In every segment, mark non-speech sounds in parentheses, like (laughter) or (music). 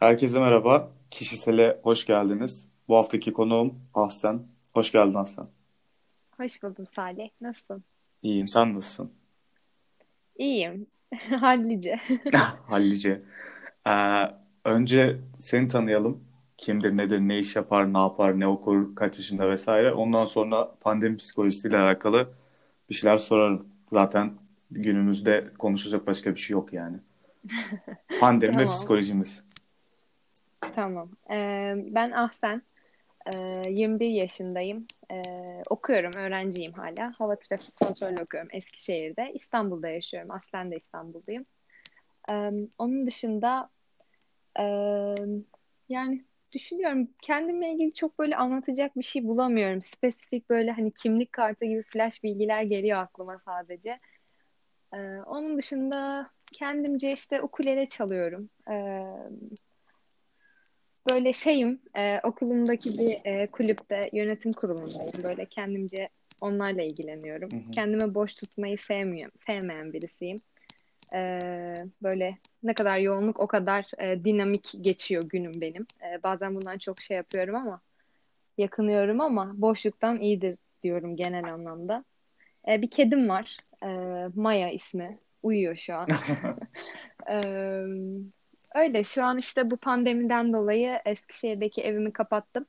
Herkese merhaba. Kişisele hoş geldiniz. Bu haftaki konuğum Ahsen. Hoş geldin Ahsen. Hoş buldum Salih. Nasılsın? İyiyim. Sen nasılsın? İyiyim. (laughs) Hallice. (laughs) Hallice. Ee, önce seni tanıyalım. Kimdir, nedir, ne iş yapar, ne yapar, ne okur, kaç yaşında vesaire. Ondan sonra pandemi psikolojisiyle alakalı bir şeyler sorarım. Zaten günümüzde konuşacak başka bir şey yok yani. (laughs) Pandemi ve Tamam. psikolojimiz. Tamam. Ee, ben Ahsen. Ee, 21 yaşındayım. Ee, okuyorum. Öğrenciyim hala. Hava trafik kontrolü okuyorum Eskişehir'de. İstanbul'da yaşıyorum. Aslen de İstanbulluyum. Ee, onun dışında e, yani düşünüyorum kendimle ilgili çok böyle anlatacak bir şey bulamıyorum. Spesifik böyle hani kimlik kartı gibi flash bilgiler geliyor aklıma sadece. Ee, onun dışında kendimce işte ukulele çalıyorum. Ee, böyle şeyim, e, okulumdaki bir e, kulüpte yönetim kurulundayım. Böyle kendimce onlarla ilgileniyorum. Hı hı. Kendimi boş tutmayı sevmiyorum, sevmeyen birisiyim. Ee, böyle ne kadar yoğunluk o kadar e, dinamik geçiyor günüm benim. Ee, bazen bundan çok şey yapıyorum ama yakınıyorum ama boşluktan iyidir diyorum genel anlamda. Ee, bir kedim var. Ee, Maya ismi. Uyuyor şu an. Ee, (laughs) öyle şu an işte bu pandemiden dolayı Eskişehir'deki evimi kapattım.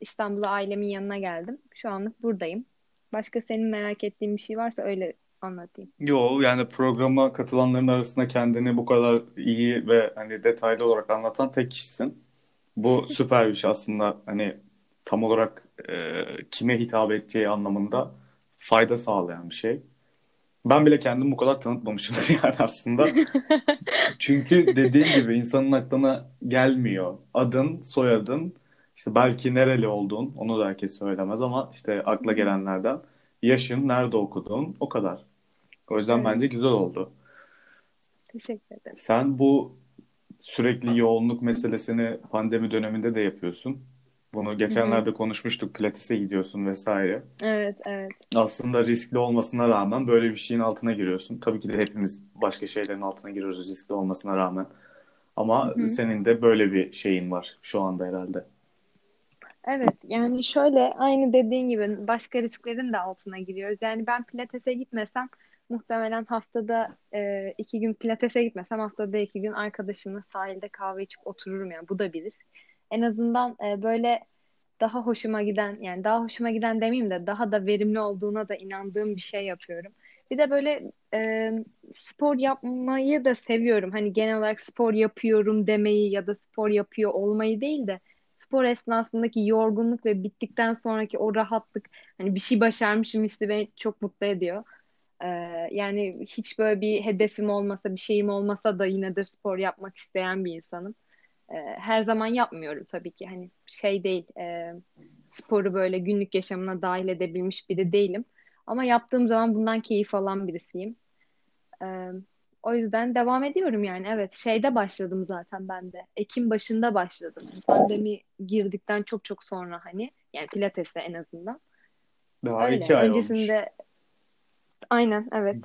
İstanbul'a ailemin yanına geldim. Şu anlık buradayım. Başka senin merak ettiğin bir şey varsa öyle anlatayım. Yo yani programa katılanların arasında kendini bu kadar iyi ve hani detaylı olarak anlatan tek kişisin. Bu (laughs) süper bir şey aslında hani tam olarak e, kime hitap edeceği anlamında fayda sağlayan bir şey. Ben bile kendimi bu kadar tanıtmamışım (laughs) yani aslında. (laughs) Çünkü dediğin gibi insanın aklına gelmiyor. Adın, soyadın, işte belki nereli olduğun, onu da herkes söylemez ama işte akla gelenlerden yaşın, nerede okuduğun o kadar. O yüzden Evet, bence güzel oldu. teşekkür ederim. Sen bu sürekli yoğunluk meselesini pandemi döneminde de yapıyorsun. Bunu geçenlerde konuşmuştuk. Pilates'e gidiyorsun vesaire. Evet, evet. Aslında riskli olmasına rağmen böyle bir şeyin altına giriyorsun. Tabii ki de hepimiz başka şeylerin altına giriyoruz riskli olmasına rağmen. Ama hı. senin de böyle bir şeyin var şu anda herhalde. Evet, yani şöyle aynı dediğin gibi başka risklerin de altına giriyoruz. Yani ben pilatese gitmesem muhtemelen haftada e, iki gün pilatese gitmesem haftada iki gün arkadaşımla sahilde kahve içip otururum yani bu da bir risk. En azından e, böyle daha hoşuma giden yani daha hoşuma giden demeyeyim de daha da verimli olduğuna da inandığım bir şey yapıyorum. Bir de böyle e, spor yapmayı da seviyorum. Hani genel olarak spor yapıyorum demeyi ya da spor yapıyor olmayı değil de spor esnasındaki yorgunluk ve bittikten sonraki o rahatlık hani bir şey başarmışım hissi beni çok mutlu ediyor. Ee, yani hiç böyle bir hedefim olmasa bir şeyim olmasa da yine de spor yapmak isteyen bir insanım. Ee, her zaman yapmıyorum tabii ki. Hani şey değil, e, sporu böyle günlük yaşamına dahil edebilmiş biri değilim. Ama yaptığım zaman bundan keyif alan birisiyim. Ee, o yüzden devam ediyorum yani. Evet, şeyde başladım zaten ben de. Ekim başında başladım. Pandemi girdikten çok çok sonra hani. Yani pilatesle en azından. Daha Öyle. iki ay olmuş. Öncesinde aynen Hı hı. evet.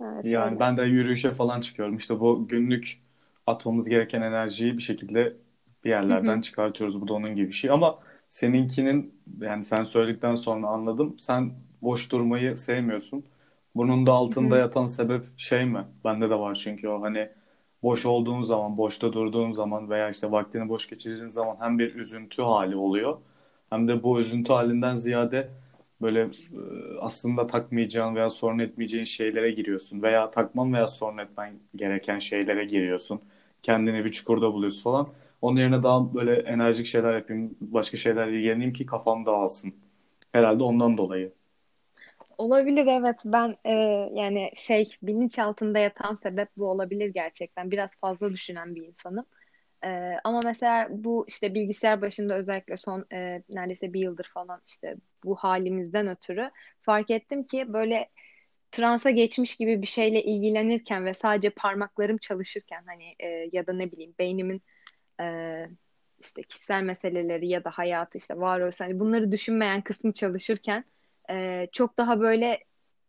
Evet Yani öyle. ben de yürüyüşe falan çıkıyorum. İşte bu günlük atmamız gereken enerjiyi bir şekilde bir Hı yerlerden hı. çıkartıyoruz. Bu da onun gibi bir şey. Ama seninkinin yani sen söyledikten sonra anladım. Sen boş durmayı sevmiyorsun. Bunun da Hı altında hı. yatan sebep şey mi? Bende de var çünkü o hani boş olduğun zaman, boşta durduğun zaman veya işte vaktini boş geçirdiğin zaman hem bir üzüntü hali oluyor hem de bu üzüntü halinden ziyade böyle e, aslında takmayacağın veya sorun etmeyeceğin şeylere giriyorsun veya takman veya sorun etmen gereken şeylere giriyorsun. Kendini bir çukurda buluyorsun falan. Onun yerine daha böyle enerjik şeyler yapayım, başka şeylerle ilgileneyim ki kafam dağılsın. Herhalde ondan dolayı. Olabilir evet ben e, yani şey bilinç altında yatan sebep bu olabilir gerçekten. Biraz fazla düşünen bir insanım. E, ama mesela bu işte bilgisayar başında özellikle son e, neredeyse bir yıldır falan işte bu halimizden ötürü fark ettim ki böyle transa geçmiş gibi bir şeyle ilgilenirken ve sadece parmaklarım çalışırken hani e, ya da ne bileyim beynimin e, işte kişisel meseleleri ya da hayatı işte varoluş hani bunları düşünmeyen kısmı çalışırken e, çok daha böyle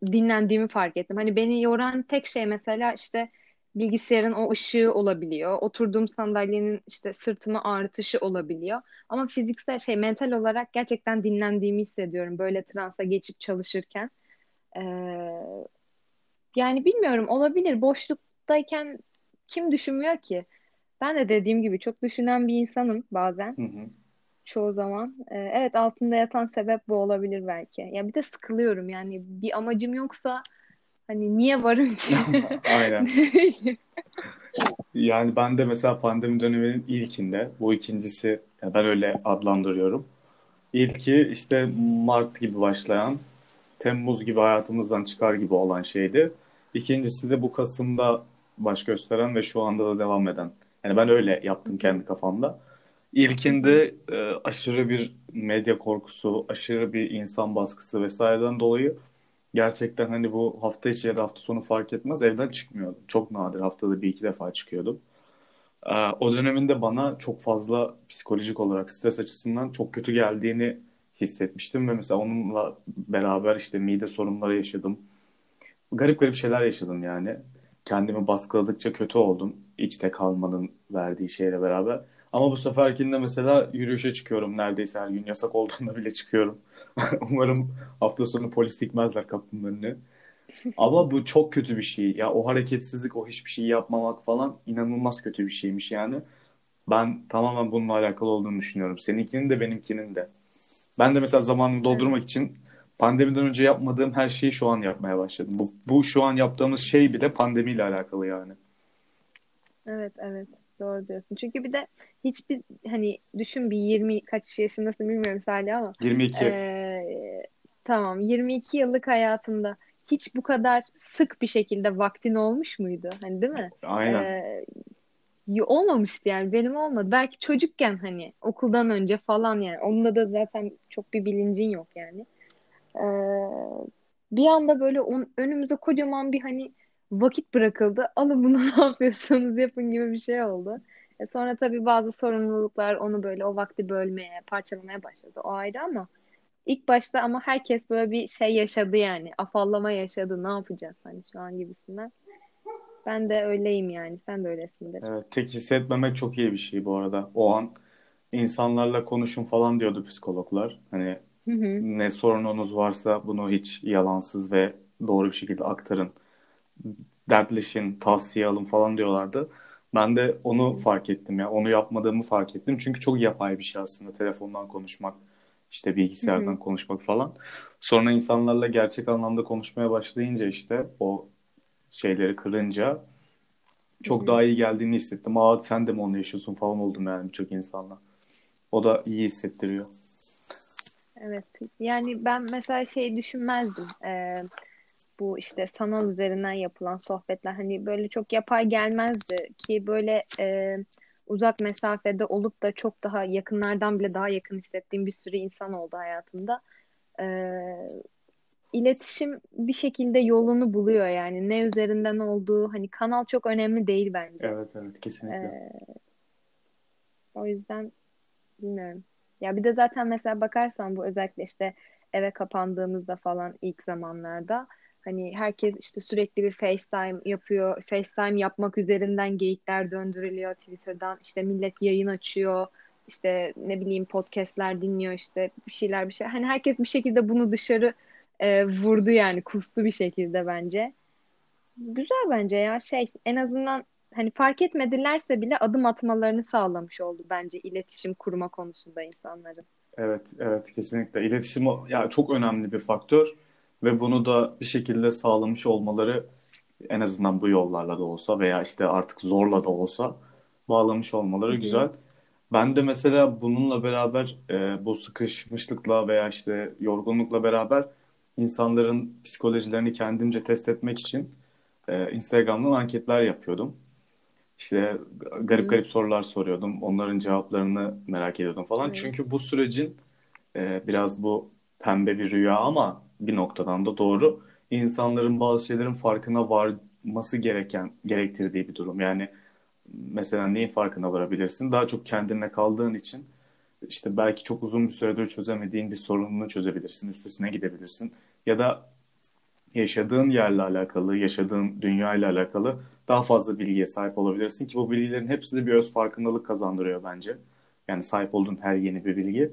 dinlendiğimi fark ettim. Hani beni yoran tek şey mesela işte bilgisayarın o ışığı olabiliyor. Oturduğum sandalyenin işte sırtımı ağrıtışı olabiliyor. Ama fiziksel şey mental olarak gerçekten dinlendiğimi hissediyorum böyle transa geçip çalışırken. Ee, yani bilmiyorum olabilir. Boşluktayken kim düşünmüyor ki? Ben de dediğim gibi çok düşünen bir insanım bazen. Hı hı. Çoğu zaman. Ee, evet altında yatan sebep bu olabilir belki. Ya bir de sıkılıyorum yani bir amacım yoksa hani niye varım ki? (laughs) Aynen. (laughs) Yani ben de mesela pandemi döneminin ilkinde, bu ikincisi ben öyle adlandırıyorum. İlki işte Mart gibi başlayan, Temmuz gibi hayatımızdan çıkar gibi olan şeydi. İkincisi de bu Kasım'da baş gösteren ve şu anda da devam eden. Yani ben öyle yaptım kendi kafamda. İlkinde e, aşırı bir medya korkusu, aşırı bir insan baskısı vesaireden dolayı gerçekten hani bu hafta içi ya da hafta sonu fark etmez evden çıkmıyordum. Çok nadir haftada bir iki defa çıkıyordum. E, o döneminde bana çok fazla psikolojik olarak stres açısından çok kötü geldiğini hissetmiştim ve mesela onunla beraber işte mide sorunları yaşadım. Garip garip şeyler yaşadım yani. Kendimi baskıladıkça kötü oldum. İçte kalmanın verdiği şeyle beraber. Ama bu seferkinde mesela yürüyüşe çıkıyorum neredeyse her gün. Yasak olduğunda bile çıkıyorum. (laughs) Umarım hafta sonu polis dikmezler kapımın önüne. Ama bu çok kötü bir şey. Ya o hareketsizlik, o hiçbir şey yapmamak falan inanılmaz kötü bir şeymiş yani. Ben tamamen bununla alakalı olduğunu düşünüyorum. Seninkinin de benimkinin de. Ben de mesela zamanını doldurmak için pandemiden önce yapmadığım her şeyi şu an yapmaya başladım. Bu, bu şu an yaptığımız şey bile pandemiyle alakalı yani. Evet, evet. Doğru diyorsun. Çünkü bir de hiçbir hani düşün bir 20 kaç yaşındasın bilmiyorum Salih ama 22. e, tamam 22 yıllık hayatında hiç bu kadar sık bir şekilde vaktin olmuş muydu? Hani değil mi? Aynen. E, olmamıştı yani benim olmadı. Belki çocukken hani okuldan önce falan yani. Onunla da zaten çok bir bilincin yok yani. E, bir anda böyle on, önümüze kocaman bir hani vakit bırakıldı. Alın bunu (laughs) ne yapıyorsanız yapın gibi bir şey oldu. E sonra tabii bazı sorumluluklar onu böyle o vakti bölmeye, parçalamaya başladı. O ayrı ama ilk başta ama herkes böyle bir şey yaşadı yani. Afallama yaşadı. Ne yapacağız hani şu an gibisinden. Ben de öyleyim yani. Sen de öylesindir. Evet, tek hissetmemek çok iyi bir şey bu arada. O an insanlarla konuşun falan diyordu psikologlar. Hani Hı hı. ne sorununuz varsa bunu hiç yalansız ve doğru bir şekilde aktarın. Dertleşin, tavsiye alın falan diyorlardı. Ben de onu fark ettim ya. Onu yapmadığımı fark ettim. Çünkü çok yapay bir şey aslında telefondan konuşmak, işte Hı bilgisayardan hı. konuşmak falan. Sonra insanlarla gerçek anlamda konuşmaya başlayınca işte o şeyleri kırınca çok daha iyi geldiğini hissettim. Aa sen de mi onu yaşıyorsun falan oldum yani birçok insanla. O da iyi hissettiriyor. Evet. Yani ben mesela şey düşünmezdim. Ee, bu işte sanal üzerinden yapılan sohbetler hani böyle çok yapay gelmezdi ki böyle e, uzak mesafede olup da çok daha yakınlardan bile daha yakın hissettiğim bir sürü insan oldu hayatımda. E, iletişim bir şekilde yolunu buluyor yani ne üzerinden olduğu hani kanal çok önemli değil bence. Evet evet kesinlikle. E, o yüzden bilmiyorum. Ya bir de zaten mesela bakarsan bu özellikle işte eve kapandığımızda falan ilk zamanlarda hani herkes işte sürekli bir FaceTime yapıyor. FaceTime yapmak üzerinden geyikler döndürülüyor Twitter'dan. İşte millet yayın açıyor. İşte ne bileyim podcastler dinliyor işte bir şeyler bir şey. Hani herkes bir şekilde bunu dışarı e, vurdu yani kustu bir şekilde bence. Güzel bence ya şey en azından hani fark etmedilerse bile adım atmalarını sağlamış oldu bence iletişim kurma konusunda insanların. Evet evet kesinlikle. İletişim ya çok önemli bir faktör ve bunu da bir şekilde sağlamış olmaları en azından bu yollarla da olsa veya işte artık zorla da olsa bağlamış olmaları güzel. Ben de mesela bununla beraber e, bu sıkışmışlıkla veya işte yorgunlukla beraber insanların psikolojilerini kendimce test etmek için e, Instagram'dan anketler yapıyordum. İşte garip garip sorular soruyordum. Onların cevaplarını merak ediyordum falan. Evet. Çünkü bu sürecin e, biraz bu pembe bir rüya ama bir noktadan da doğru. İnsanların bazı şeylerin farkına varması gereken, gerektirdiği bir durum. Yani mesela neyin farkına varabilirsin? Daha çok kendine kaldığın için işte belki çok uzun bir süredir çözemediğin bir sorununu çözebilirsin, üstesine gidebilirsin. Ya da yaşadığın yerle alakalı, yaşadığın dünya ile alakalı daha fazla bilgiye sahip olabilirsin ki bu bilgilerin hepsi de bir öz farkındalık kazandırıyor bence. Yani sahip olduğun her yeni bir bilgi.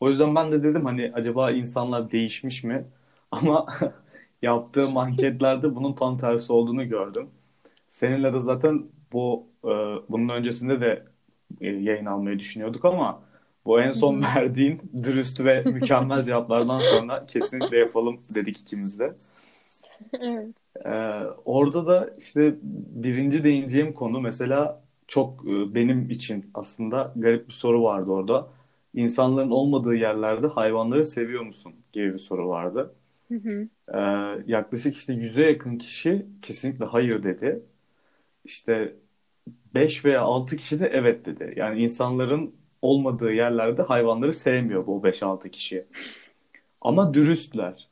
O yüzden ben de dedim hani acaba insanlar değişmiş mi? (laughs) Ama (laughs) yaptığım anketlerde bunun tam tersi olduğunu gördüm. Seninle de zaten bu e, bunun öncesinde de e, yayın almayı düşünüyorduk ama bu en son verdiğin dürüst ve mükemmel cevaplardan sonra kesinlikle yapalım dedik ikimiz de. (laughs) Evet. Ee, orada da işte birinci değineceğim konu mesela çok e, benim için aslında garip bir soru vardı orada. İnsanların olmadığı yerlerde hayvanları seviyor musun gibi bir soru vardı. Hı hı. Ee, yaklaşık işte yüze yakın kişi kesinlikle hayır dedi. İşte 5 veya 6 kişi de evet dedi. Yani insanların olmadığı yerlerde hayvanları sevmiyor bu 5-6 kişi. Ama dürüstler.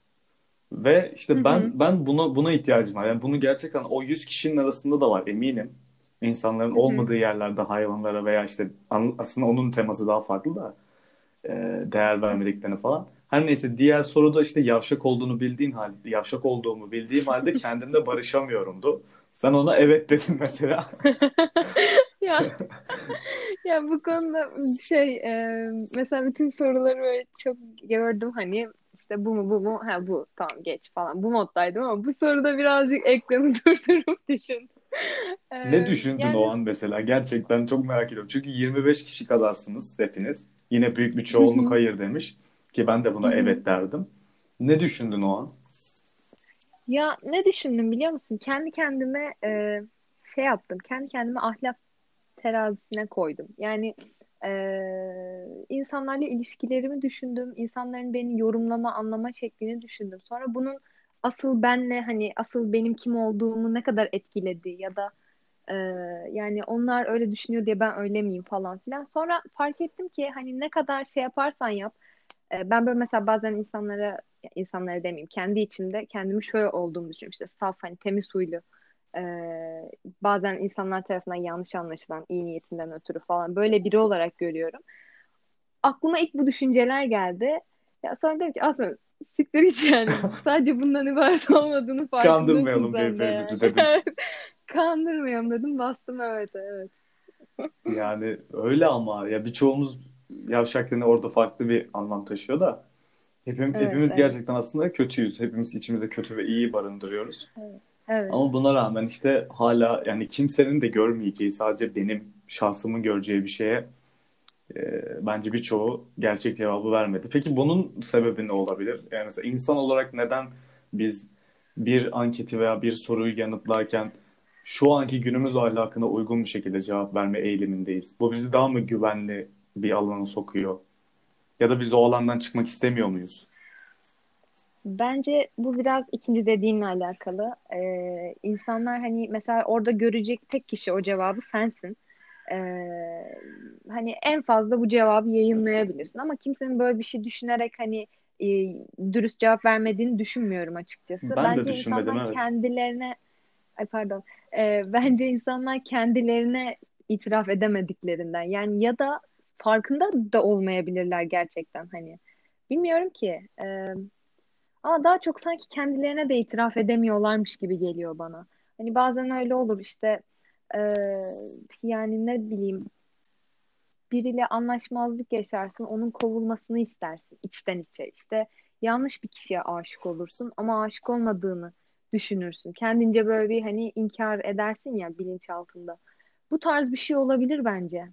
Ve işte Hı ben ben buna buna ihtiyacım var. Yani bunu gerçekten o 100 kişinin arasında da var eminim. İnsanların Hı hı. olmadığı yerlerde hayvanlara veya işte aslında onun teması daha farklı da e, değer vermediklerini falan. Her neyse diğer soruda işte yavşak olduğunu bildiğin halde, yavşak olduğumu bildiğim halde kendimle barışamıyorumdu. Sen ona evet dedin mesela. (laughs) (laughs) Ya (laughs) ya bu konuda şey e, mesela bütün soruları böyle çok gördüm hani işte bu mu bu mu ha bu tamam geç falan bu moddaydım ama bu soruda birazcık ekranı (laughs) durdurup düşün. Ne düşündün o yani an mesela? Gerçekten çok merak ediyorum. Çünkü 25 kişi kazarsınız hepiniz. Yine büyük bir çoğunluk hayır demiş. Ki ben de buna evet derdim. Ne düşündün o an? Ya ne düşündüm biliyor musun? Kendi kendime e, şey yaptım. Kendi kendime ahlak terazisine koydum. Yani e, insanlarla ilişkilerimi düşündüm. İnsanların beni yorumlama, anlama şeklini düşündüm. Sonra bunun asıl benle hani asıl benim kim olduğumu ne kadar etkiledi ya da e, yani onlar öyle düşünüyor diye ben öyle miyim falan filan. Sonra fark ettim ki hani ne kadar şey yaparsan yap e, Ben böyle mesela bazen insanlara insanlara demeyeyim kendi içimde kendimi şöyle olduğumu düşünüyorum işte saf hani temiz huylu e, bazen insanlar tarafından yanlış anlaşılan iyi niyetinden ötürü falan böyle biri olarak görüyorum. Aklıma ilk bu düşünceler geldi. Ya sonra dedim ki aslında siktir git yani. (laughs) Sadece bundan ibaret olmadığını farkındasın Kandırmayalım sen de birbirimizi yani. (laughs) dedim. Kandırmayalım dedim bastım evet evet. (laughs) Yani öyle ama ya birçoğumuz yavşak yine orada farklı bir anlam taşıyor da hepim, Evet hepimiz evet gerçekten aslında kötüyüz. Hepimiz içimizde kötü ve iyi barındırıyoruz. evet. Evet. Ama buna rağmen işte hala yani kimsenin de görmeyeceği sadece benim şahsımın göreceği bir şeye e, bence birçoğu gerçek cevabı vermedi. Peki bunun sebebi ne olabilir? Yani mesela insan olarak neden biz bir anketi veya bir soruyu yanıtlarken şu anki günümüz ahlakına uygun bir şekilde cevap verme eğilimindeyiz? Bu bizi daha mı güvenli bir alana sokuyor? Ya da biz o alandan çıkmak istemiyor muyuz? Bence bu biraz ikinci dediğinle alakalı. Ee, insanlar hani mesela orada görecek tek kişi o cevabı sensin. Ee, hani en fazla bu cevabı yayınlayabilirsin ama kimsenin böyle bir şey düşünerek hani e, dürüst cevap vermediğini düşünmüyorum açıkçası. Ben de Bence düşünmedim insanlar evet. kendilerine ay pardon Ee, bence insanlar kendilerine itiraf edemediklerinden yani ya da farkında da olmayabilirler gerçekten hani bilmiyorum ki. Ee, ama daha çok sanki kendilerine de itiraf edemiyorlarmış gibi geliyor bana. Hani bazen öyle olur işte eee, yani ne bileyim biriyle anlaşmazlık yaşarsın, onun kovulmasını istersin içten içe. İşte yanlış bir kişiye aşık olursun ama aşık olmadığını düşünürsün. Kendince böyle bir hani inkar edersin ya bilinçaltında. Bu tarz bir şey olabilir bence.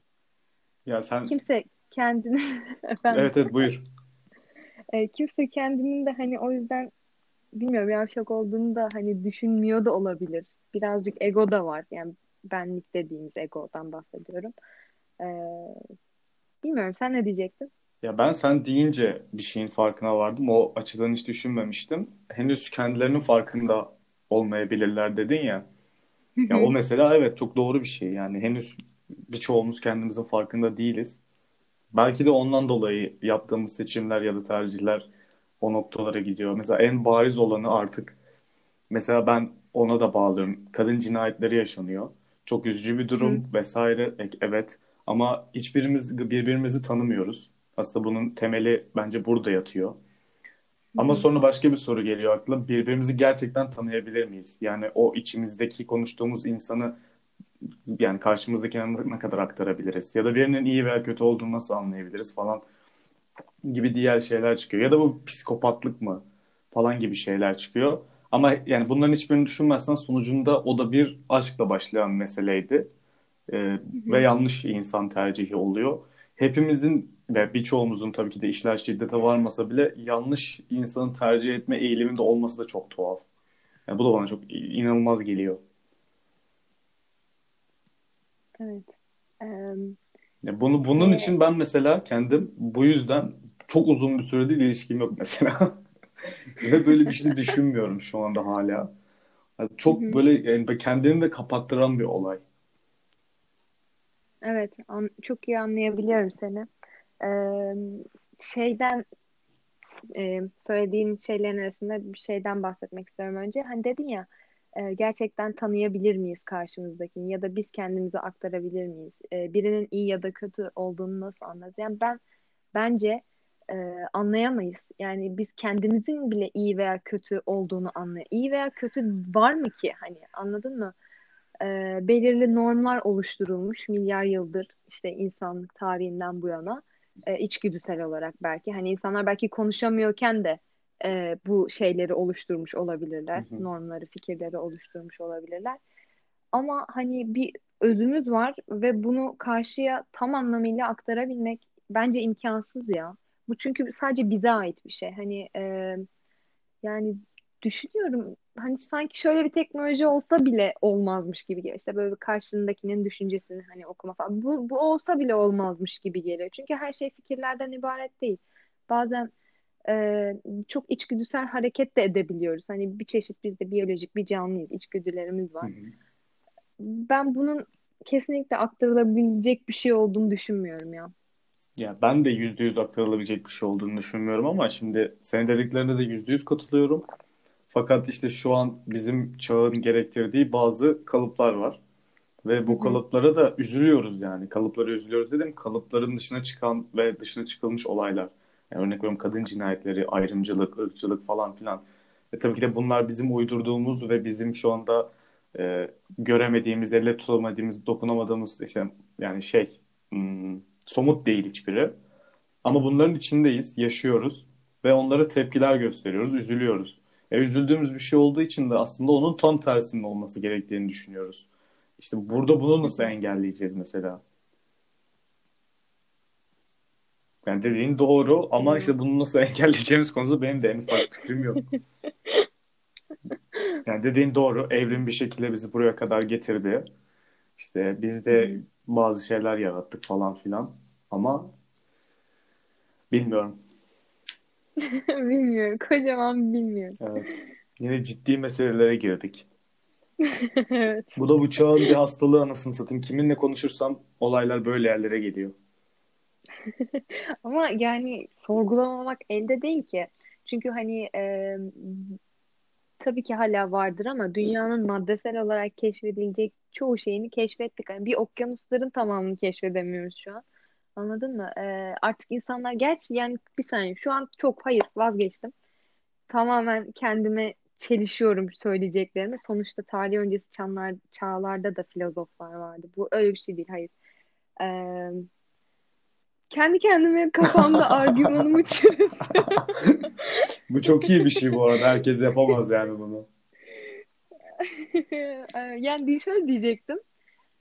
Ya sen Kimse kendini (laughs) efendim evet evet buyur. E, kimse kendinin de hani o yüzden bilmiyorum yavşak olduğunu da hani düşünmüyor da olabilir. Birazcık ego da var. Yani benlik dediğimiz egodan bahsediyorum. Ee, bilmiyorum sen ne diyecektin? Ya ben sen deyince bir şeyin farkına vardım. O açıdan hiç düşünmemiştim. Henüz kendilerinin farkında olmayabilirler dedin ya. Ya o mesela evet çok doğru bir şey. Yani henüz birçoğumuz kendimizin farkında değiliz. Belki de ondan dolayı yaptığımız seçimler ya da tercihler o noktalara gidiyor. Mesela en bariz olanı artık mesela ben ona da bağlıyorum. Kadın cinayetleri yaşanıyor. Çok üzücü bir Hı durum vesaire. E- Evet ama hiçbirimiz birbirimizi tanımıyoruz. Aslında bunun temeli bence burada yatıyor. Ama sonra başka bir soru geliyor akla. Birbirimizi gerçekten tanıyabilir miyiz? Yani o içimizdeki konuştuğumuz insanı yani karşımızdakine ne kadar aktarabiliriz? Ya da birinin iyi veya kötü olduğunu nasıl anlayabiliriz falan gibi diğer şeyler çıkıyor. Ya da bu psikopatlık mı falan gibi şeyler çıkıyor. Ama yani bunların hiçbirini düşünmezsen sonucunda o da bir aşkla başlayan meseleydi. Ee, ve yanlış insan tercihi oluyor. Hepimizin ve birçoğumuzun tabii ki de işler şiddete varmasa bile yanlış insanı tercih etme eğiliminde olması da çok tuhaf. Yani bu da bana çok inanılmaz geliyor. Evet. Um, bunu bunun evet. için ben mesela kendim bu yüzden çok uzun bir süredir ilişkim yok mesela. (laughs) Ve böyle bir şey düşünmüyorum şu anda hala. Yani çok böyle yani kendini de kapattıran bir olay. Evet, an, çok iyi anlayabiliyorum seni. Ee, şeyden e, söylediğin şeylerin arasında bir şeyden bahsetmek istiyorum önce. Hani dedin ya e, gerçekten tanıyabilir miyiz karşımızdakini ya da biz kendimize aktarabilir miyiz? E, birinin iyi ya da kötü olduğunu nasıl anlarız? Yani ben bence e, anlayamayız. Yani biz kendimizin bile iyi veya kötü olduğunu anlayamayız. İyi veya kötü var mı ki? Hani anladın mı? Belirli normlar oluşturulmuş milyar yıldır işte insanlık tarihinden bu yana içgüdüsel olarak belki. Hani insanlar belki konuşamıyorken de e, bu şeyleri oluşturmuş olabilirler. Hı hı. Normları, fikirleri oluşturmuş olabilirler. Ama hani bir özümüz var ve bunu karşıya tam anlamıyla aktarabilmek bence imkansız ya. Bu çünkü sadece bize ait bir şey. Hani e, yani düşünüyorum hani sanki şöyle bir teknoloji olsa bile olmazmış gibi geliyor. İşte böyle karşısındakinin düşüncesini hani okuma falan. Bu, bu olsa bile olmazmış gibi geliyor. Çünkü her şey fikirlerden ibaret değil. Bazen e, çok içgüdüsel hareket de edebiliyoruz. Hani bir çeşit biz de biyolojik bir canlıyız. İçgüdülerimiz var. Hı hı. Ben bunun kesinlikle aktarılabilecek bir şey olduğunu düşünmüyorum ya. Ya ben de yüzde yüz aktarılabilecek bir şey olduğunu düşünmüyorum ama şimdi senin dediklerine de yüzde yüz katılıyorum. Fakat işte şu an bizim çağın gerektirdiği bazı kalıplar var. Ve bu kalıplara da üzülüyoruz yani. Kalıplara üzülüyoruz dedim. Kalıpların dışına çıkan ve dışına çıkılmış olaylar. Yani örnek veriyorum kadın cinayetleri, ayrımcılık, ırkçılık falan filan. Ve tabii ki de bunlar bizim uydurduğumuz ve bizim şu anda e, göremediğimiz, elle tutamadığımız, dokunamadığımız işte yani şey hmm, somut değil hiçbiri. Ama bunların içindeyiz, yaşıyoruz ve onlara tepkiler gösteriyoruz, üzülüyoruz. E, üzüldüğümüz bir şey olduğu için de aslında onun tam tersinin olması gerektiğini düşünüyoruz. İşte burada bunu nasıl engelleyeceğiz mesela? Yani dediğin doğru ama işte bunu nasıl (laughs) engelleyeceğimiz konusunda benim de en ufak (laughs) fikrim yok. Yani dediğin doğru. Evrim bir şekilde bizi buraya kadar getirdi. İşte biz de bazı şeyler yarattık falan filan. Ama bilmiyorum. (laughs) bilmiyorum. Kocaman bilmiyorum. Evet. Yine ciddi meselelere girdik. evet. Bu da bu çağın bir hastalığı anasını satayım. Kiminle konuşursam olaylar böyle yerlere geliyor. (laughs) Ama yani sorgulamamak elde değil ki. Çünkü hani e, tabii ki hala vardır ama dünyanın maddesel olarak keşfedilecek çoğu şeyini keşfettik. Yani bir okyanusların tamamını keşfedemiyoruz şu an. Anladın mı? Ee, artık insanlar gerçi yani bir saniye şu an çok hayır vazgeçtim. Tamamen kendime çelişiyorum söyleyeceklerimi. Sonuçta tarih öncesi çağlar, çağlarda da filozoflar vardı. Bu öyle bir şey değil hayır. Ee, kendi kendime kafamda (laughs) argümanımı çürüttüm. bu çok iyi bir şey bu arada. Herkes yapamaz yani bunu. (laughs) yani şöyle diyecektim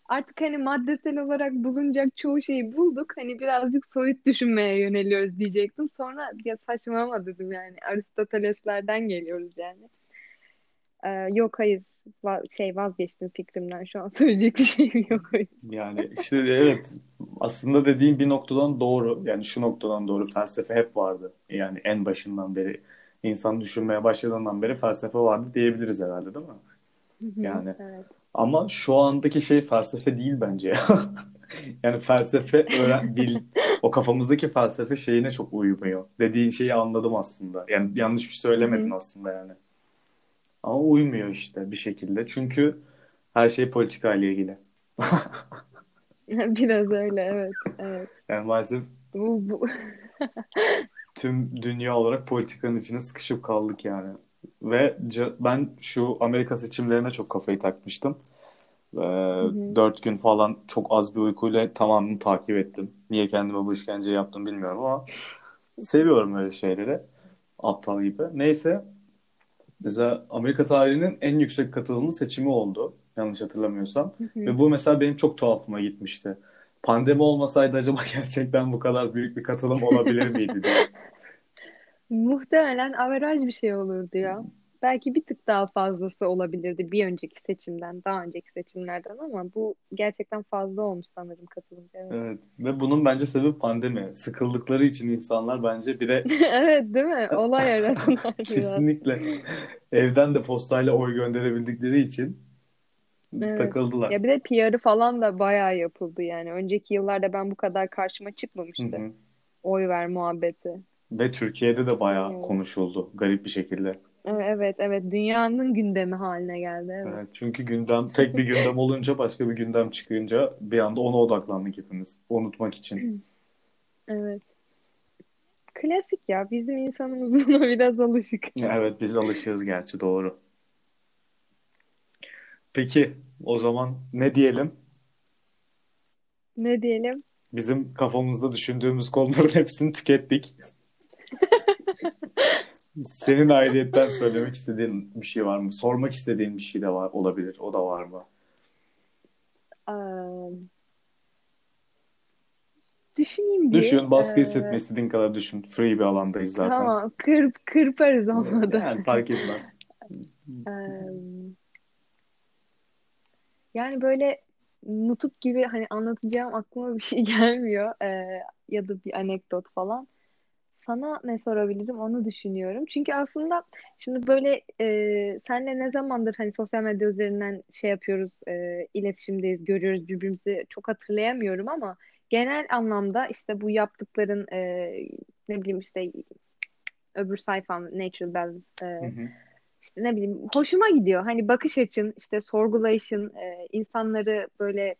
artık hani maddesel olarak bulunacak çoğu şeyi bulduk. Hani birazcık soyut düşünmeye yöneliyoruz diyecektim. Sonra ya saçmalama dedim yani. Aristoteleslerden geliyoruz yani. Ee, yok hayır Va- şey vazgeçtim fikrimden şu an (laughs) söyleyecek bir şeyim yok. Yani işte evet aslında dediğin bir noktadan doğru. Yani şu noktadan doğru felsefe hep vardı. Yani en başından beri insan düşünmeye başladığından beri felsefe vardı diyebiliriz herhalde değil mi? Yani evet. Ama şu andaki şey felsefe değil bence ya. (laughs) yani felsefe öğren, bil, o kafamızdaki felsefe şeyine çok uymuyor. Dediğin şeyi anladım aslında. Yani yanlış bir şey söylemedin Hı-hı. aslında yani. Ama uymuyor işte bir şekilde. Çünkü her şey politika ile ilgili. (laughs) Biraz öyle evet. evet. Yani maalesef bu, bu. (laughs) tüm dünya olarak politikanın içine sıkışıp kaldık yani. Ve ben şu Amerika seçimlerine çok kafayı takmıştım. Ee, Dört gün falan çok az bir uykuyla tamamını takip ettim. Niye kendime bu işkenceyi yaptım bilmiyorum ama (laughs) seviyorum öyle şeyleri. Aptal gibi. Neyse. Mesela Amerika tarihinin en yüksek katılımlı seçimi oldu. Yanlış hatırlamıyorsam. Ve bu mesela benim çok tuhafıma gitmişti. Pandemi olmasaydı acaba (laughs) gerçekten bu kadar büyük bir katılım olabilir miydi diye. (laughs) Muhtemelen averaj bir şey olurdu ya. Belki bir tık daha fazlası olabilirdi bir önceki seçimden, daha önceki seçimlerden ama bu gerçekten fazla olmuş sanırım katılımcı. Evet. evet. Ve bunun bence sebebi pandemi. Sıkıldıkları için insanlar bence bir de (laughs) Evet değil mi? Olay aradılar Kesinlikle. Evden de postayla oy gönderebildikleri için Evet. takıldılar. Ya bir de PR'ı falan da bayağı yapıldı yani. Önceki yıllarda ben bu kadar karşıma çıkmamıştı. hı. Oy ver muhabbeti. Ve Türkiye'de de bayağı Evet. konuşuldu garip bir şekilde. Evet evet dünyanın gündemi haline geldi evet. Evet, çünkü gündem tek bir gündem olunca başka bir gündem çıkınca bir anda ona odaklandık hepimiz. Unutmak için. (clears throat) Evet. Klasik ya bizim insanımız (laughs) buna biraz alışık. Evet biz alışığız gerçi doğru. Peki o zaman ne diyelim? Ne diyelim? Bizim kafamızda düşündüğümüz konuların hepsini tükettik. Senin ayrıyetten söylemek istediğin bir şey var mı? Sormak istediğin bir şey de var olabilir. O da var mı? Ee, düşüneyim bir. Düşün, baskı Ee, hissetme istediğin kadar düşün. Free bir alandayız zaten. tamam, kırp, kırparız olmadı. Yani fark etmez. Ee, yani böyle nutuk gibi hani anlatacağım aklıma bir şey (laughs) gelmiyor. Ee, ya da bir anekdot falan. Sana ne sorabilirim onu düşünüyorum. Çünkü aslında şimdi böyle e, senle ne zamandır hani sosyal medya üzerinden şey yapıyoruz, e, iletişimdeyiz, görüyoruz birbirimizi çok hatırlayamıyorum ama genel anlamda işte bu yaptıkların e, ne bileyim işte öbür sayfam Natural Balance e, Hı hı. işte ne bileyim hoşuma gidiyor. Hani bakış açın, işte sorgulayışın, e, insanları böyle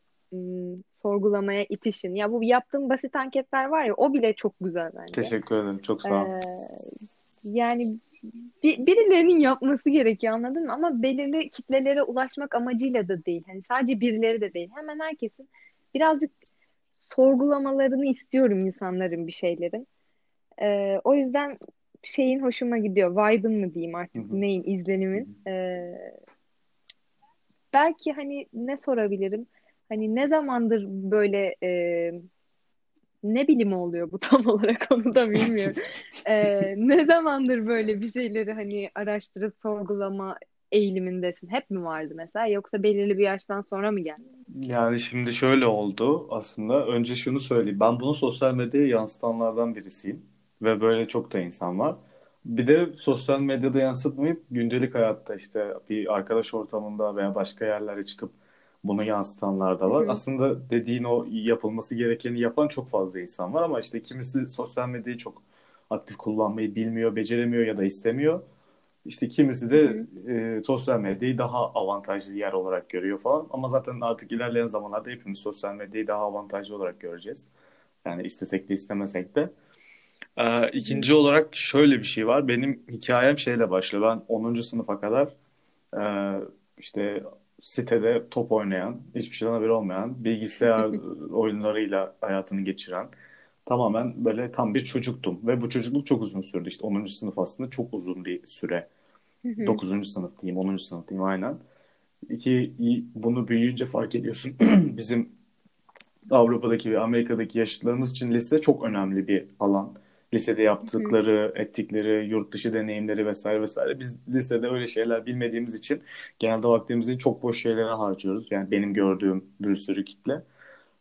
sorgulamaya itişin. Ya bu yaptığım basit anketler var ya o bile çok güzel bence. Teşekkür ederim. Çok sağ ol. Ee, yani bir, birilerinin yapması gerekiyor anladın mı? Ama belirli kitlelere ulaşmak amacıyla da değil. Hani sadece birileri de değil. Hemen herkesin birazcık sorgulamalarını istiyorum insanların bir şeylerin. Ee, o yüzden şeyin hoşuma gidiyor. Vibe'ın mı diyeyim artık hı. neyin, izlenimin. Ee, belki hani ne sorabilirim? Hani ne zamandır böyle e, ne bilimi oluyor bu (laughs) tam olarak onu da bilmiyorum. Ee, (laughs) ne zamandır böyle bir şeyleri hani araştırıp sorgulama eğilimindesin? Hep mi vardı mesela yoksa belirli bir yaştan sonra mı geldi? Yani şimdi şöyle oldu aslında. Önce şunu söyleyeyim. Ben bunu sosyal medyaya yansıtanlardan birisiyim. Ve böyle çok da insan var. Bir de sosyal medyada yansıtmayıp gündelik hayatta işte bir arkadaş ortamında veya başka yerlere çıkıp bunu yansıtanlar da Hı var. hı. Aslında dediğin o yapılması gerekeni yapan çok fazla insan var ama işte kimisi sosyal medyayı çok aktif kullanmayı bilmiyor, beceremiyor ya da istemiyor. İşte kimisi Hı de hı. e, sosyal medyayı daha avantajlı yer olarak görüyor falan. Ama zaten artık ilerleyen zamanlarda hepimiz sosyal medyayı daha avantajlı olarak göreceğiz. Yani istesek de istemesek de. Ee, ikinci olarak şöyle bir şey var. Benim hikayem şeyle başlıyor. Ben onuncu sınıfa kadar e, işte sitede top oynayan, hiçbir şeyden haberi olmayan, bilgisayar (laughs) oyunlarıyla hayatını geçiren tamamen böyle tam bir çocuktum. Ve bu çocukluk çok uzun sürdü. İşte onuncu sınıf aslında çok uzun bir süre. Hı hı. Dokuzuncu sınıf diyeyim, onuncu sınıf diyeyim aynen. İki, bunu büyüyünce fark ediyorsun. (clears throat) Bizim Avrupa'daki ve Amerika'daki yaşıtlarımız için lise çok önemli bir alan. Lisede hı. yaptıkları, ettikleri, yurt dışı deneyimleri vesaire vesaire. Biz lisede öyle şeyler bilmediğimiz için genelde vaktimizi çok boş şeylere harcıyoruz. Yani benim gördüğüm bir sürü kitle.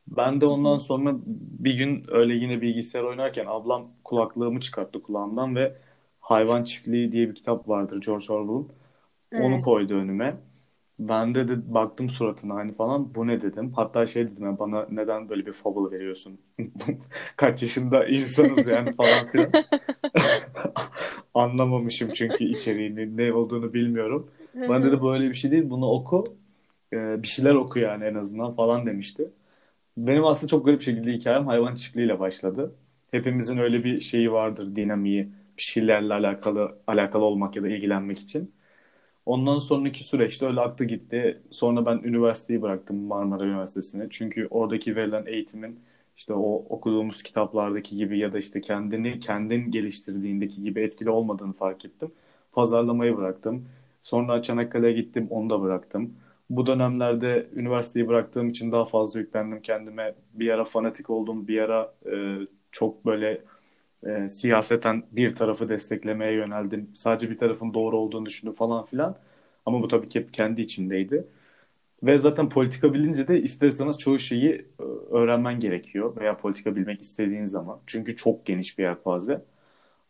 Ben de ondan sonra bir gün öyle yine bilgisayar oynarken ablam kulaklığımı çıkarttı kulağımdan ve Hayvan Çiftliği diye bir kitap vardır George Orwell'ın. Onu Evet. koydu önüme. Ben de, de baktım suratına hani falan bu ne dedim. Hatta şey dedim ya bana neden böyle bir fable veriyorsun? (laughs) Kaç yaşında insanız yani falan filan. (laughs) Anlamamışım çünkü içeriğini ne olduğunu bilmiyorum. Ben dedi böyle bir şey değil bunu oku. Ee, bir şeyler oku yani en azından falan demişti. Benim aslında çok garip şekilde hikayem hayvan çiftliğiyle başladı. hepimizin öyle bir şeyi vardır dinamiği bir şeylerle alakalı alakalı olmak ya da ilgilenmek için. Ondan sonraki süreçte öyle aktı gitti. Sonra ben üniversiteyi bıraktım Marmara Üniversitesi'ne. Çünkü oradaki verilen eğitimin işte o okuduğumuz kitaplardaki gibi ya da işte kendini kendin geliştirdiğindeki gibi etkili olmadığını fark ettim. Pazarlamayı bıraktım. Sonra Çanakkale'ye gittim, onu da bıraktım. Bu dönemlerde üniversiteyi bıraktığım için daha fazla yüklendim kendime. Bir ara fanatik oldum, bir ara e, çok böyle e, siyaseten bir tarafı desteklemeye yöneldim. Sadece bir tarafın doğru olduğunu düşündüm falan filan. Ama bu tabii ki hep kendi içimdeydi. Ve zaten politika bilince de isterseniz çoğu şeyi e, öğrenmen gerekiyor veya politika bilmek istediğin zaman. Çünkü çok geniş bir yelpaze.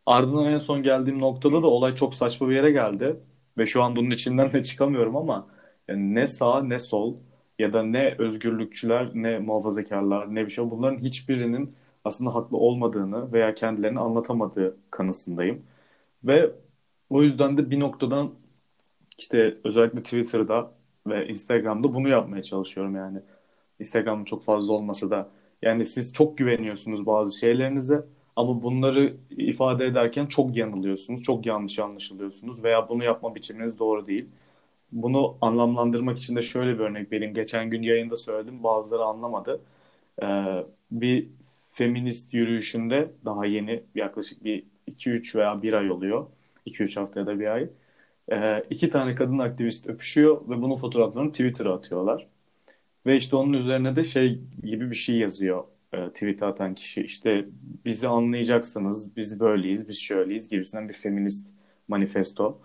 Ardından en son geldiğim noktada da olay çok saçma bir yere geldi. Ve şu an bunun içinden de çıkamıyorum ama yani ne sağ ne sol ya da ne özgürlükçüler ne muhafazakarlar ne bir şey bunların hiçbirinin aslında haklı olmadığını veya kendilerini anlatamadığı kanısındayım. Ve o yüzden de bir noktadan işte özellikle Twitter'da ve Instagram'da bunu yapmaya çalışıyorum yani. Instagram çok fazla olmasa da yani siz çok güveniyorsunuz bazı şeylerinize ama bunları ifade ederken çok yanılıyorsunuz, çok yanlış anlaşılıyorsunuz veya bunu yapma biçiminiz doğru değil. Bunu anlamlandırmak için de şöyle bir örnek vereyim. Geçen gün yayında söyledim, bazıları anlamadı. Ee, bir feminist yürüyüşünde daha yeni yaklaşık bir 2-3 veya 1 ay oluyor. 2-3 hafta ya da bir ay. Ee, iki tane kadın aktivist öpüşüyor ve bunun fotoğraflarını Twitter'a atıyorlar. Ve işte onun üzerine de şey gibi bir şey yazıyor e, tweet'e atan kişi. İşte bizi anlayacaksınız, biz böyleyiz, biz şöyleyiz gibisinden bir feminist manifesto.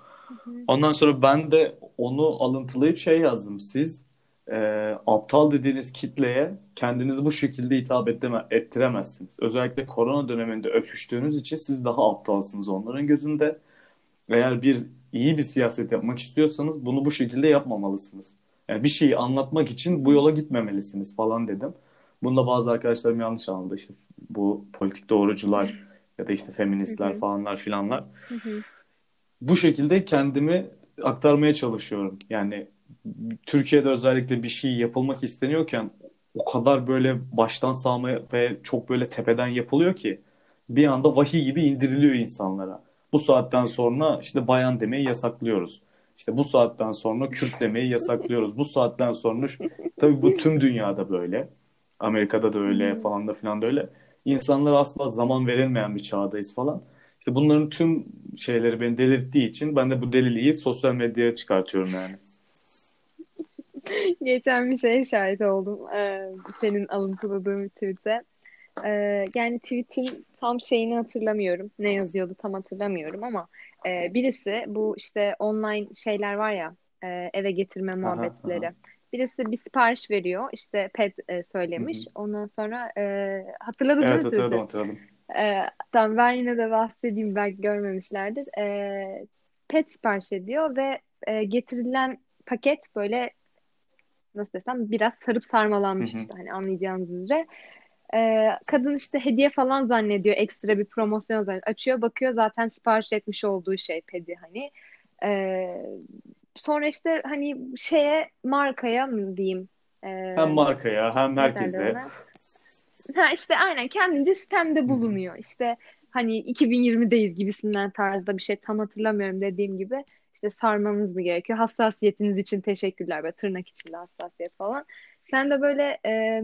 Ondan sonra ben de onu alıntılayıp şey yazdım. Siz e, aptal dediğiniz kitleye kendinizi bu şekilde hitap ettireme, ettiremezsiniz. Özellikle korona döneminde öpüştüğünüz için siz daha aptalsınız onların gözünde. Eğer bir iyi bir siyaset yapmak istiyorsanız bunu bu şekilde yapmamalısınız. Yani bir şeyi anlatmak için bu yola gitmemelisiniz falan dedim. Bunda bazı arkadaşlarım yanlış anladı. İşte bu politik doğrucular ya da işte feministler falanlar filanlar. Bu şekilde kendimi aktarmaya çalışıyorum. Yani Türkiye'de özellikle bir şey yapılmak isteniyorken o kadar böyle baştan sağma ve çok böyle tepeden yapılıyor ki bir anda vahiy gibi indiriliyor insanlara. Bu saatten sonra işte bayan demeyi yasaklıyoruz. İşte bu saatten sonra Kürt demeyi yasaklıyoruz. Bu saatten sonra tabii bu tüm dünyada böyle. Amerika'da da öyle falan da filan da öyle. İnsanlara asla zaman verilmeyen bir çağdayız falan. İşte bunların tüm şeyleri beni delirttiği için ben de bu deliliği sosyal medyaya çıkartıyorum yani. (laughs) Geçen bir şeye şahit oldum. Ee, senin alıntıladığın bir tweet'e. Ee, yani tweet'in tam şeyini hatırlamıyorum. Ne yazıyordu tam hatırlamıyorum ama e, birisi bu işte online şeyler var ya e, eve getirme muhabbetleri. Aha, aha. Birisi bir sipariş veriyor. İşte pet e, söylemiş. Hı hı. Ondan sonra e, hatırladın evet, mi? Evet hatırladım hatırladım. E, tamam ben yine de bahsedeyim belki görmemişlerdir. E, pet sipariş ediyor ve e, getirilen paket böyle nasıl desem biraz sarıp sarmalanmış işte hani anlayacağınız üzere. Ee, kadın işte hediye falan zannediyor ekstra bir promosyon zannediyor. Açıyor bakıyor zaten sipariş etmiş olduğu şey pedi hani. Ee, sonra işte hani şeye markaya mı diyeyim? Ee, hem markaya hem herkese. Ha işte aynen kendince sistemde bulunuyor. İşte hani 2020'deyiz gibisinden tarzda bir şey tam hatırlamıyorum dediğim gibi işte sarmanız mı gerekiyor? Hassasiyetiniz için teşekkürler ve tırnak içinde hassasiyet falan. Sen de böyle e,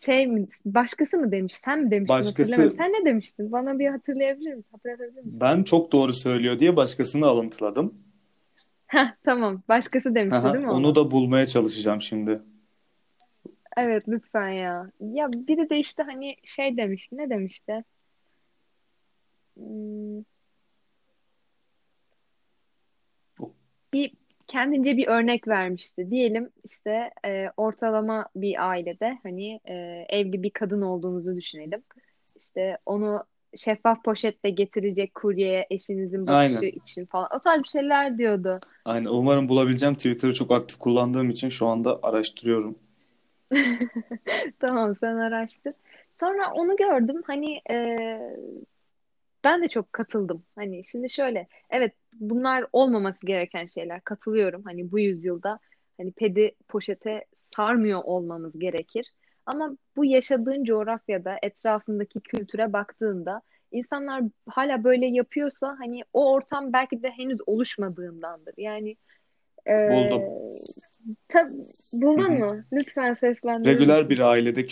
şey mi başkası mı demiş? Sen mi demiştin? Başkası... Sen ne demiştin? Bana bir hatırlayabilir misin? Hatırlatabilir misin? Ben çok doğru söylüyor diye başkasını alıntıladım. Heh, tamam. Başkası demişti Aha, değil mi? Onu da bulmaya çalışacağım şimdi. Evet lütfen ya. Ya biri de işte hani şey demişti. Ne demişti? Hmm, bir kendince bir örnek vermişti. Diyelim işte e, ortalama bir ailede hani e, evli bir kadın olduğunuzu düşünelim. İşte onu şeffaf poşetle getirecek kuryeye eşinizin bakışı Aynen. için falan. O tarz bir şeyler diyordu. Aynen. Umarım bulabileceğim. Twitter'ı çok aktif kullandığım için şu anda araştırıyorum. (laughs) tamam sen araştır. Sonra onu gördüm. Hani e, ben de çok katıldım. Hani şimdi şöyle, evet bunlar olmaması gereken şeyler. Katılıyorum. Hani bu yüzyılda hani pedi poşete sarmıyor olmamız gerekir. Ama bu yaşadığın coğrafyada etrafındaki kültüre baktığında insanlar hala böyle yapıyorsa hani o ortam belki de henüz oluşmadığındandır. Yani e, Buldum. tab buldun mu? Lütfen seslendirir Regüler bir ailede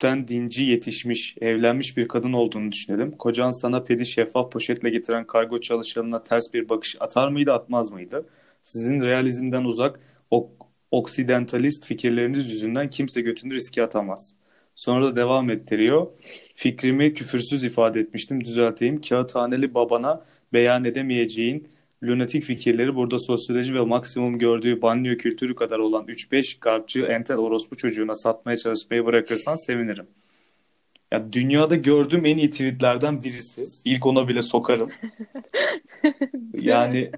kökten dinci yetişmiş, evlenmiş bir kadın olduğunu düşünelim. Kocan sana pedi şeffaf poşetle getiren kargo çalışanına ters bir bakış atar mıydı, atmaz mıydı? Sizin realizmden uzak, ok oksidentalist fikirleriniz yüzünden kimse götünü riske atamaz. Sonra da devam ettiriyor. Fikrimi küfürsüz ifade etmiştim, düzelteyim. Kağıthaneli babana beyan edemeyeceğin lunatik fikirleri burada sosyoloji ve maksimum gördüğü banliyö kültürü kadar olan 3-5 garpçı entel orospu çocuğuna satmaya çalışmayı bırakırsan sevinirim. Ya dünyada gördüğüm en iyi tweetlerden birisi. İlk ona bile sokarım. (laughs) Yani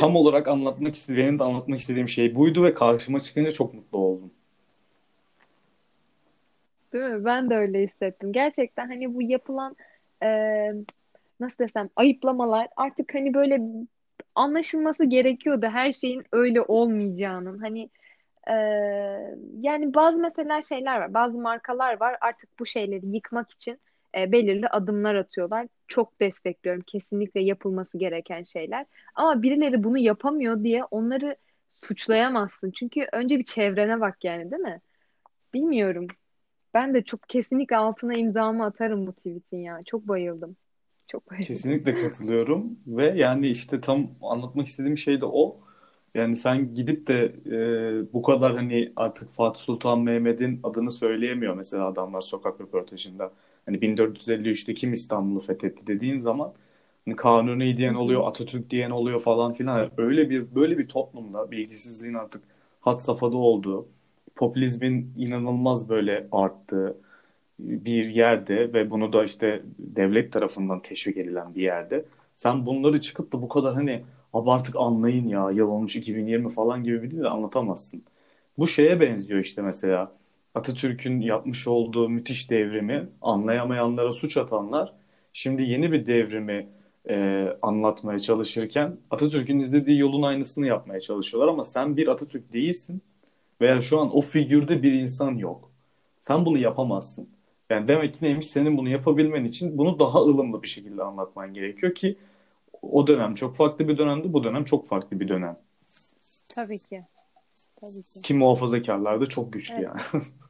tam olarak anlatmak istediğim, benim de anlatmak istediğim şey buydu ve karşıma çıkınca çok mutlu oldum. Değil mi? Ben de öyle hissettim. Gerçekten hani bu yapılan e, nasıl desem ayıplamalar artık hani böyle anlaşılması gerekiyordu her şeyin öyle olmayacağının. Hani e, yani bazı mesela şeyler var, bazı markalar var artık bu şeyleri yıkmak için e, belirli adımlar atıyorlar. Çok destekliyorum. Kesinlikle yapılması gereken şeyler. Ama birileri bunu yapamıyor diye onları suçlayamazsın. Çünkü önce bir çevrene bak yani, değil mi? Bilmiyorum. Ben de çok kesinlikle altına imzamı atarım bu tweet'in ya. Çok bayıldım. Çok bayıldım. Kesinlikle katılıyorum ve yani işte tam anlatmak istediğim şey de o. Yani sen gidip de e, bu kadar hani artık Fatih Sultan Mehmet'in adını söyleyemiyor mesela adamlar sokak röportajında. Hani 1453'te kim İstanbul'u fethetti dediğin zaman hani Kanuni diyen oluyor. Atatürk diyen oluyor falan filan. Yani öyle bir böyle bir toplumda bilgisizliğin artık had safhada olduğu, popülizmin inanılmaz böyle arttığı bir yerde ve bunu da işte devlet tarafından teşvik edilen bir yerde sen bunları çıkıp da bu kadar hani abi artık anlayın ya yıl olmuş 2020 falan gibi bir dille anlatamazsın. Bu şeye benziyor işte mesela Atatürk'ün yapmış olduğu müthiş devrimi anlayamayanlara suç atanlar şimdi yeni bir devrimi e, anlatmaya çalışırken Atatürk'ün izlediği yolun aynısını yapmaya çalışıyorlar ama sen bir Atatürk değilsin veya şu an o figürde bir insan yok. Sen bunu yapamazsın. Yani demek ki neymiş senin bunu yapabilmen için bunu daha ılımlı bir şekilde anlatman gerekiyor ki o dönem çok farklı bir dönemdi, bu dönem çok farklı bir dönem. Tabii ki. Tabii ki. Ki muhafazakarlar da çok güçlü Evet. yani. (laughs)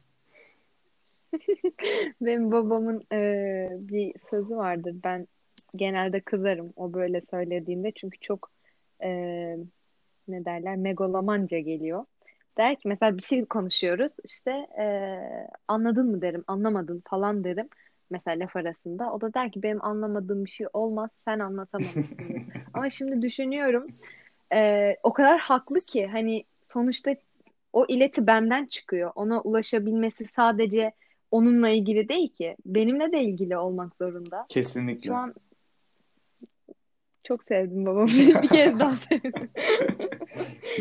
(laughs) Benim babamın e, bir sözü vardır. Ben genelde kızarım o böyle söylediğinde. Çünkü çok e, ne derler megalomanca geliyor. Der ki mesela bir şey konuşuyoruz. işte e, anladın mı derim, anlamadın falan derim. Mesela laf arasında. O da der ki benim anlamadığım bir şey olmaz. Sen anlatamamışsındır. (laughs) Ama şimdi düşünüyorum. e, o kadar haklı ki hani sonuçta o ileti benden çıkıyor. Ona ulaşabilmesi sadece onunla ilgili değil ki. Benimle de ilgili olmak zorunda. Kesinlikle. Şu an çok sevdim babamı. (laughs) Bir kez daha sevdim. (laughs)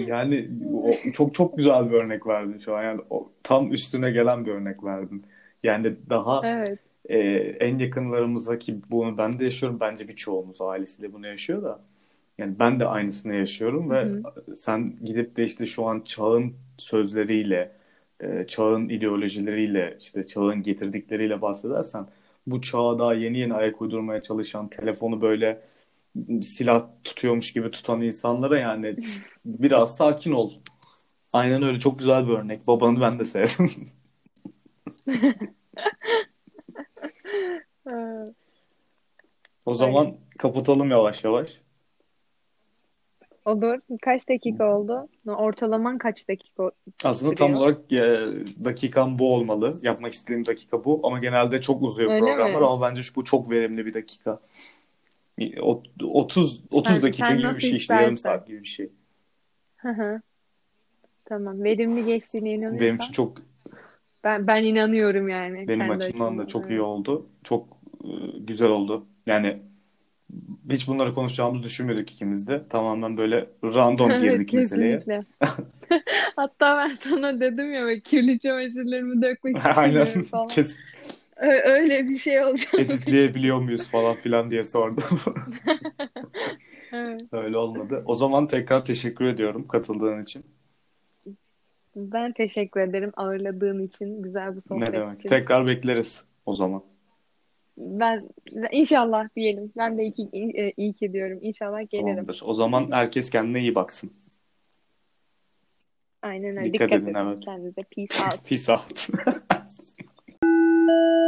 Yani o, çok çok güzel bir örnek verdin şu an. Yani o, tam üstüne gelen bir örnek verdin. Yani daha Evet. e, en yakınlarımızdaki bunu ben de yaşıyorum. Bence birçoğumuz ailesiyle bunu yaşıyor da. Yani ben de aynısını yaşıyorum ve hı. sen gidip de işte şu an çağın sözleriyle, e, çağın ideolojileriyle, işte çağın getirdikleriyle bahsedersen bu çağa daha yeni yeni ayak uydurmaya çalışan, telefonu böyle silah tutuyormuş gibi tutan insanlara yani biraz (laughs) sakin ol. Aynen öyle. Çok güzel bir örnek. Babanı ben de sevdim. (laughs) (laughs) O zaman Öyle. kapatalım yavaş yavaş. Olur. Kaç dakika oldu? Ortalaman kaç dakika Aslında tam olarak e, dakikam bu olmalı. Yapmak istediğim dakika bu. Ama genelde çok uzuyor Öyle programlar mi? ama bence bu çok verimli bir dakika. O- 30 30 Sen, dakika sen gibi bir şey işte yarım saat gibi bir şey. Hı hı. Tamam. Verimli geçtiğine Benim için inanıyorsan çok ben ben inanıyorum yani benim açımdan da çok iyi Evet. oldu. Çok e, güzel oldu. Yani hiç bunları konuşacağımızı düşünmüyorduk ikimiz de. Tamamen böyle random (laughs) Evet girdik meseleye. kesinlikle. (laughs) Hatta ben sana dedim ya kirli çamaşırlarımı dökmek (laughs) Aynen. istemiyorum falan. Kes Ö- öyle bir şey olacağını editleyebiliyor muyuz falan filan diye sordum. (laughs) Evet. Öyle olmadı. O zaman tekrar teşekkür ediyorum katıldığın için. Ben teşekkür ederim ağırladığın için, güzel bu sohbet Ne demek? için. Tekrar bekleriz o zaman. Ben inşallah diyelim. Ben de iyi ki, iyi, iyi ki diyorum. İnşallah gelirim. Tamamdır. O zaman herkes kendine iyi baksın. Aynen öyle. Dikkat Dikkat edin, edin evet. kendinize. (laughs) Peace out. Peace out. (laughs)